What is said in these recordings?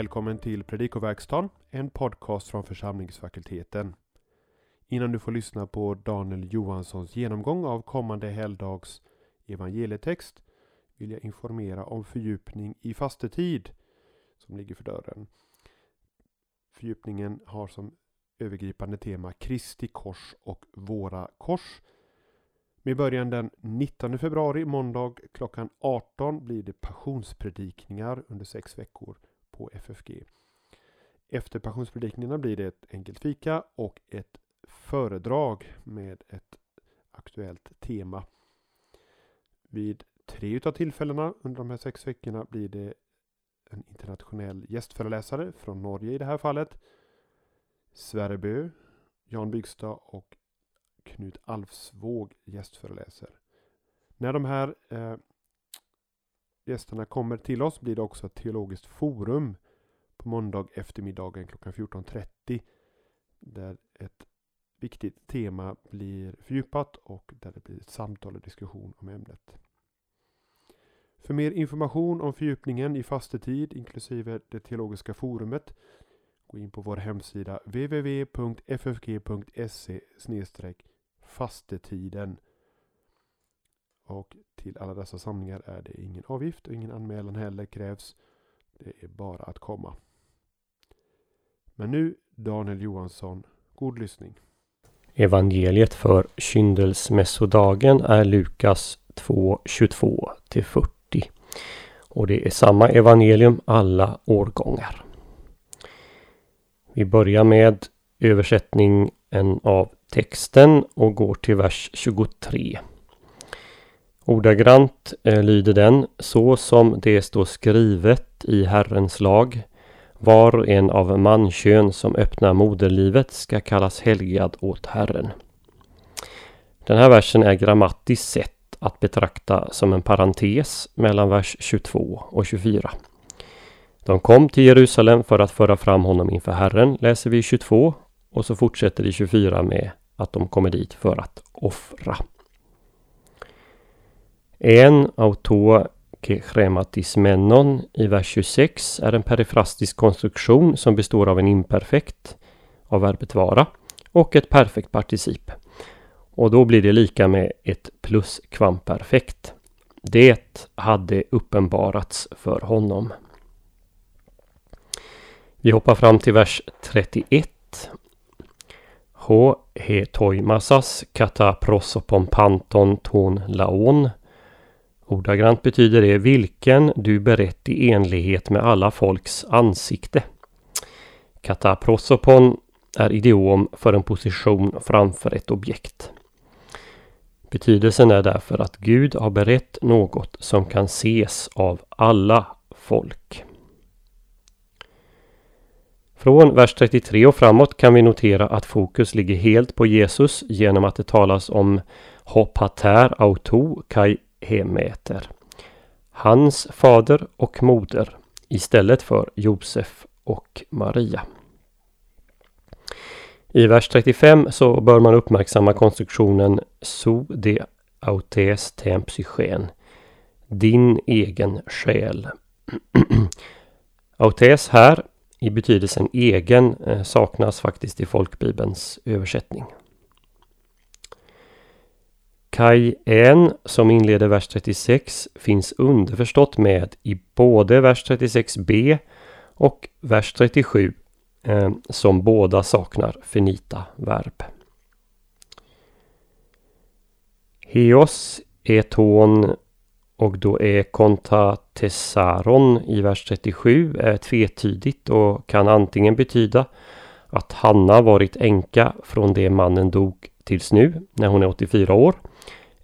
Välkommen till Predikoverkstan, en podcast från församlingsfakulteten. Innan du får lyssna på Daniel Johanssons genomgång av kommande helgdags evangelietext vill jag informera om fördjupning i fastetid som ligger för dörren. Fördjupningen har som övergripande tema Kristi kors och våra kors. Med början den 19 februari, måndag klockan 18 blir det passionspredikningar under sex veckor på FFG. Efter pensionspredikningarna blir det ett enkelt fika och ett föredrag med ett aktuellt tema. Vid tre utav tillfällena under de här sex veckorna blir det en internationell gästföreläsare från Norge i det här fallet. Sverre Bö, Jan Bygstad och Knut Alfsvåg gästföreläser. När de här eh, gästerna kommer till oss blir det också ett teologiskt forum på måndag eftermiddagen klockan 14.30 där ett viktigt tema blir fördjupat och där det blir ett samtal och diskussion om ämnet. För mer information om fördjupningen i fastetid inklusive det teologiska forumet gå in på vår hemsida www.ffg.se fastetiden. Och till alla dessa samlingar är det ingen avgift och ingen anmälan heller krävs. Det är bara att komma. Men nu Daniel Johansson, god lyssning. Evangeliet för kyndelsmässodagen är Lukas 2, 22 40. Och det är samma evangelium alla årgångar. Vi börjar med översättningen av texten och går till vers 23. Ordagrant eh, lyder den så som det står skrivet i Herrens lag. Var och en av mankön som öppnar moderlivet ska kallas helgad åt Herren. Den här versen är grammatiskt sett att betrakta som en parentes mellan vers 22 och 24. De kom till Jerusalem för att föra fram honom inför Herren, läser vi i 22 och så fortsätter det 24 med att de kommer dit för att offra. En auto krematismenon i vers 26 är en perifrastisk konstruktion som består av en imperfekt av verbet vara och ett perfekt particip. Och då blir det lika med ett pluskvamperfekt. Det hade uppenbarats för honom. Vi hoppar fram till vers 31. H he toimasas kata prosopon panton ton laon. Ordagrant betyder det vilken du berett i enlighet med alla folks ansikte. Kata prosopon är idiom för en position framför ett objekt. Betydelsen är därför att Gud har berett något som kan ses av alla folk. Från vers 33 och framåt kan vi notera att fokus ligger helt på Jesus genom att det talas om Hopater auto kai hemeter. Hans fader och moder istället för Josef och Maria. I vers 35 så bör man uppmärksamma konstruktionen so de autes tem psychen. Din egen själ. autes här i betydelsen egen eh, saknas faktiskt i folkbibelns översättning. Kai N som inleder vers 36 finns underförstått med i både vers 36b och vers 37 eh, som båda saknar finita verb. Heos är ton och då är konta tessaron i vers 37 är tvetydigt och kan antingen betyda att Hanna varit änka från det mannen dog tills nu när hon är 84 år.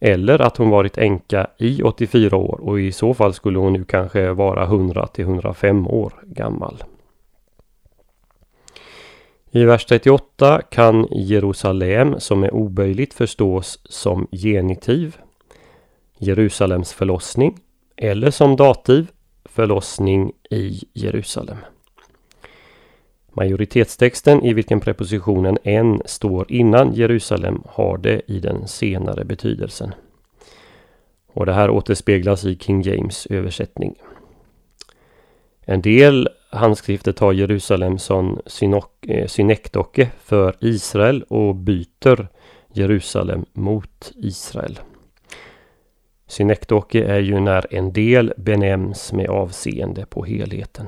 Eller att hon varit änka i 84 år och i så fall skulle hon nu kanske vara 100 till 105 år gammal. I vers 38 kan Jerusalem som är oböjligt förstås som genitiv, Jerusalems förlossning eller som dativ, förlossning i Jerusalem. Majoritetstexten i vilken prepositionen en står innan Jerusalem har det i den senare betydelsen. Och det här återspeglas i King James översättning. En del handskrifter tar Jerusalem som eh, för Israel och byter Jerusalem mot Israel. Synekdoke är ju när en del benämns med avseende på helheten.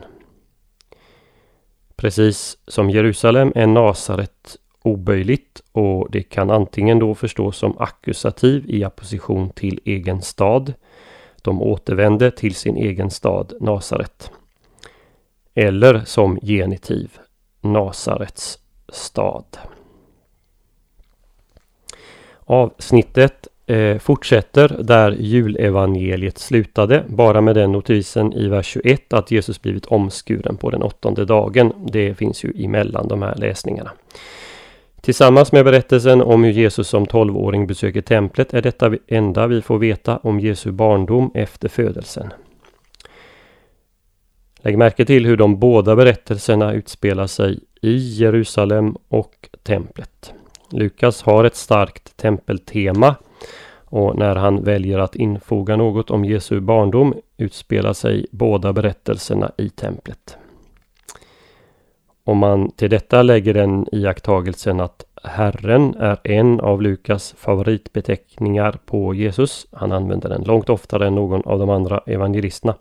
Precis som Jerusalem är Nasaret oböjligt och det kan antingen då förstås som ackusativ i apposition till egen stad. De återvände till sin egen stad Nasaret. Eller som genitiv Nasarets stad. Avsnittet eh, fortsätter där julevangeliet slutade, bara med den notisen i vers 21 att Jesus blivit omskuren på den åttonde dagen. Det finns ju emellan de här läsningarna. Tillsammans med berättelsen om hur Jesus som tolvåring besöker templet är detta det enda vi får veta om Jesu barndom efter födelsen. Lägg märke till hur de båda berättelserna utspelar sig i Jerusalem och templet. Lukas har ett starkt tempeltema och när han väljer att infoga något om Jesu barndom utspelar sig båda berättelserna i templet. Om man till detta lägger den iakttagelsen att Herren är en av Lukas favoritbeteckningar på Jesus. Han använder den långt oftare än någon av de andra evangelisterna.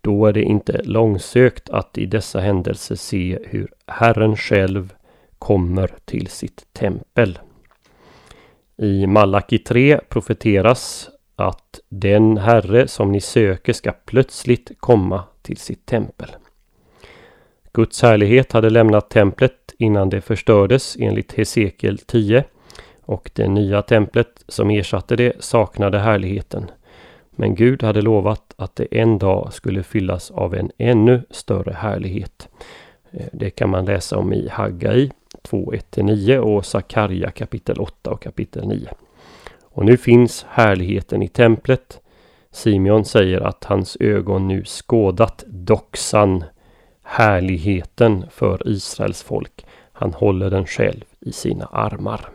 Då är det inte långsökt att i dessa händelser se hur Herren själv kommer till sitt tempel. I Malaki 3 profeteras att den Herre som ni söker ska plötsligt komma till sitt tempel. Guds härlighet hade lämnat templet innan det förstördes enligt Hesekiel 10 och det nya templet som ersatte det saknade härligheten. Men Gud hade lovat att det en dag skulle fyllas av en ännu större härlighet. Eh, det kan man läsa om i Haggai 2, 1-9 och Sakarja kapitel 8 och kapitel 9. Och nu finns härligheten i templet. Simeon säger att hans ögon nu skådat doxan, härligheten för Israels folk. Han håller den själv i sina armar.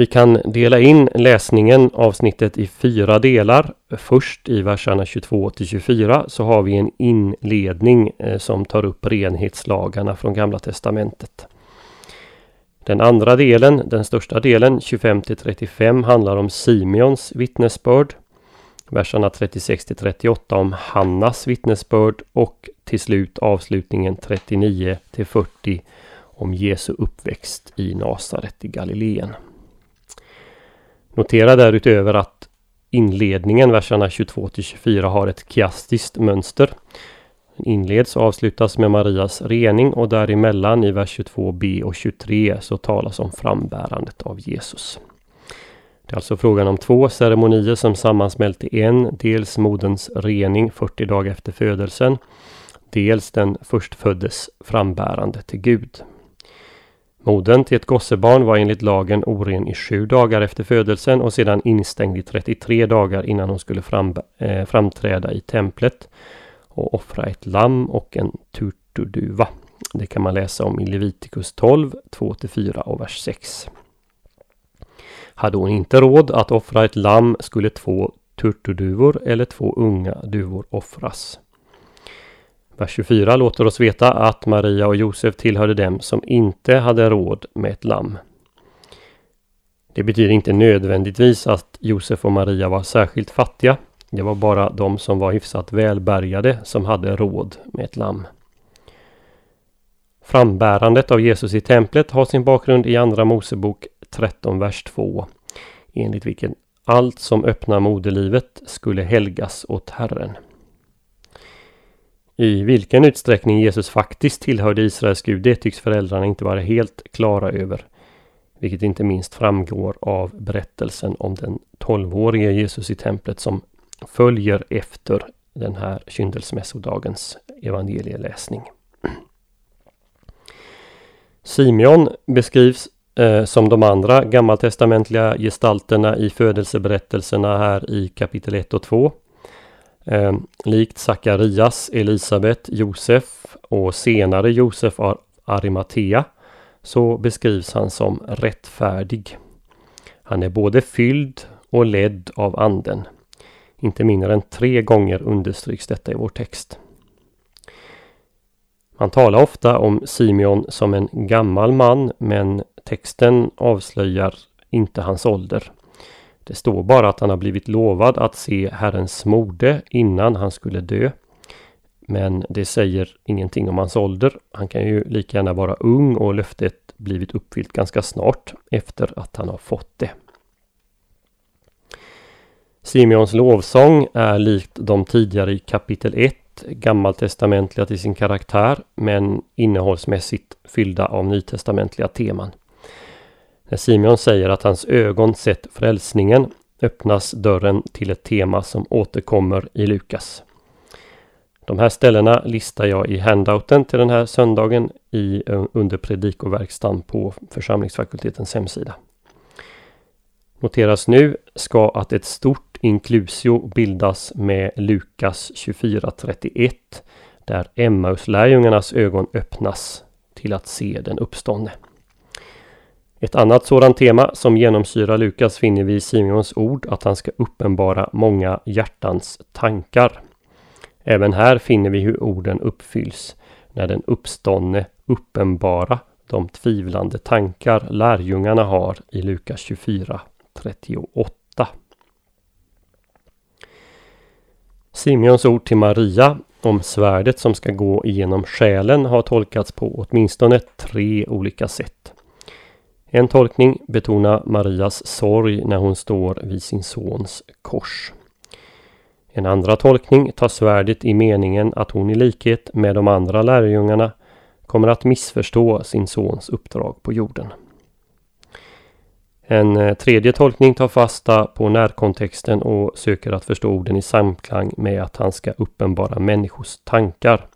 Vi kan dela in läsningen avsnittet i fyra delar. Först i verserna 22 till 24 så har vi en inledning eh, som tar upp renhetslagarna från Gamla Testamentet. Den andra delen, den största delen, 25 till 35, handlar om Simeons vittnesbörd. Verserna 36 till 38 om Hannas vittnesbörd och till slut avslutningen 39 till 40 om Jesu uppväxt i Nasaret i Galileen. Notera därutöver att inledningen, verserna 22 till 24, har ett kiastiskt mönster. Den inleds och avslutas med Marias rening och däremellan i vers 22b och 23 så talas om frambärandet av Jesus. Det är alltså frågan om två ceremonier som sammansmält i en. Dels moderns rening 40 dagar efter födelsen. Dels den förstföddes frambärande till Gud. Modern till ett gossebarn var enligt lagen oren i sju dagar efter födelsen och sedan instängd i 33 dagar innan hon skulle fram, eh, framträda i templet och offra ett lamm och en turturduva. Det kan man läsa om i Levitikus 12, 2-4 och vers 6. Hade hon inte råd att offra ett lamm skulle två turturduvor eller två unga duvor offras. Vers 24 låter oss veta att Maria och Josef tillhörde dem som inte hade råd med ett lamm. Det betyder inte nödvändigtvis att Josef och Maria var särskilt fattiga. Det var bara de som var hyfsat välbärgade som hade råd med ett lamm. Frambärandet av Jesus i templet har sin bakgrund i Andra Mosebok 13, vers 2. Enligt vilken allt som öppnar moderlivet skulle helgas åt Herren. I vilken utsträckning Jesus faktiskt tillhörde Israels Gud, det tycks föräldrarna inte vara helt klara över. Vilket inte minst framgår av berättelsen om den tolvårige Jesus i templet som följer efter den här kyndelsmässodagens evangelieläsning. Simeon beskrivs eh, som de andra gammaltestamentliga gestalterna i födelseberättelserna här i kapitel 1 och 2. Eh, likt Sakarias, Elisabet, Josef och senare Josef av Arimatea så beskrivs han som rättfärdig. Han är både fylld och ledd av anden. Inte mindre än tre gånger understryks detta i vår text. Man talar ofta om Simeon som en gammal man men texten avslöjar inte hans ålder. Det står bara att han har blivit lovad att se Herrens mode innan han skulle dö. Men det säger ingenting om hans ålder. Han kan ju lika gärna vara ung och löftet blivit uppfyllt ganska snart efter att han har fått det. Simeons lovsång är likt de tidigare i kapitel 1 gammaltestamentliga till sin karaktär men innehållsmässigt fyllda av nytestamentliga teman. När Simeon säger att hans ögon sett frälsningen öppnas dörren till ett tema som återkommer i Lukas. De här ställena listar jag i handouten till den här söndagen i, eh, under predikoverkstan på församlingsfakultetens hemsida. Noteras nu ska att ett stort inklusio bildas med Lukas 24.31 där Emmauslärjungarnas ögon öppnas till att se den uppståndne. Ett annat sådant tema som genomsyrar Lukas finner vi i Simons ord att han ska uppenbara många hjärtans tankar. Även här finner vi hur orden uppfylls när den uppståndne uppenbara de tvivlande tankar lärjungarna har i Lukas 24 38. Simeons ord till Maria om svärdet som ska gå igenom själen har tolkats på åtminstone tre olika sätt. En tolkning betonar Marias sorg när hon står vid sin sons kors. En andra tolkning tar svärdet i meningen att hon i likhet med de andra lärjungarna kommer att missförstå sin sons uppdrag på jorden. En eh, tredje tolkning tar fasta på närkontexten och söker att förstå orden i samklang med att han ska uppenbara människors tankar.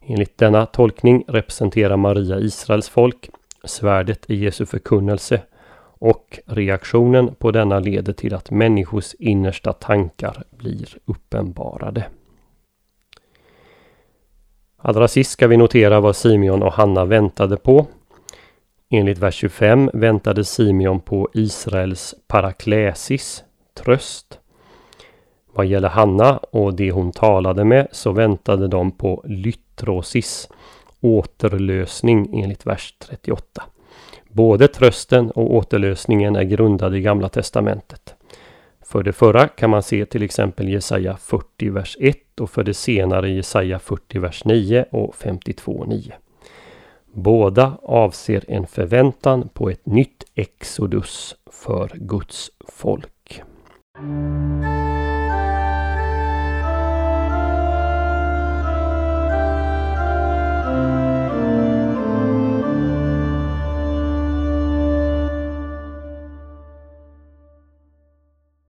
Enligt denna tolkning representerar Maria Israels folk, svärdet i Jesu förkunnelse och reaktionen på denna leder till att människors innersta tankar blir uppenbarade. Allra sist ska vi notera vad Simeon och Hanna väntade på. Enligt vers 25 väntade Simeon på Israels paraklesis, tröst. Vad gäller Hanna och det hon talade med så väntade de på lytrosis, återlösning enligt vers 38. Både trösten och återlösningen är grundade i Gamla Testamentet. För det förra kan man se till exempel Jesaja 40 vers 1 och för det senare Jesaja 40 vers 9 och 52 9. Båda avser en förväntan på ett nytt exodus för Guds folk.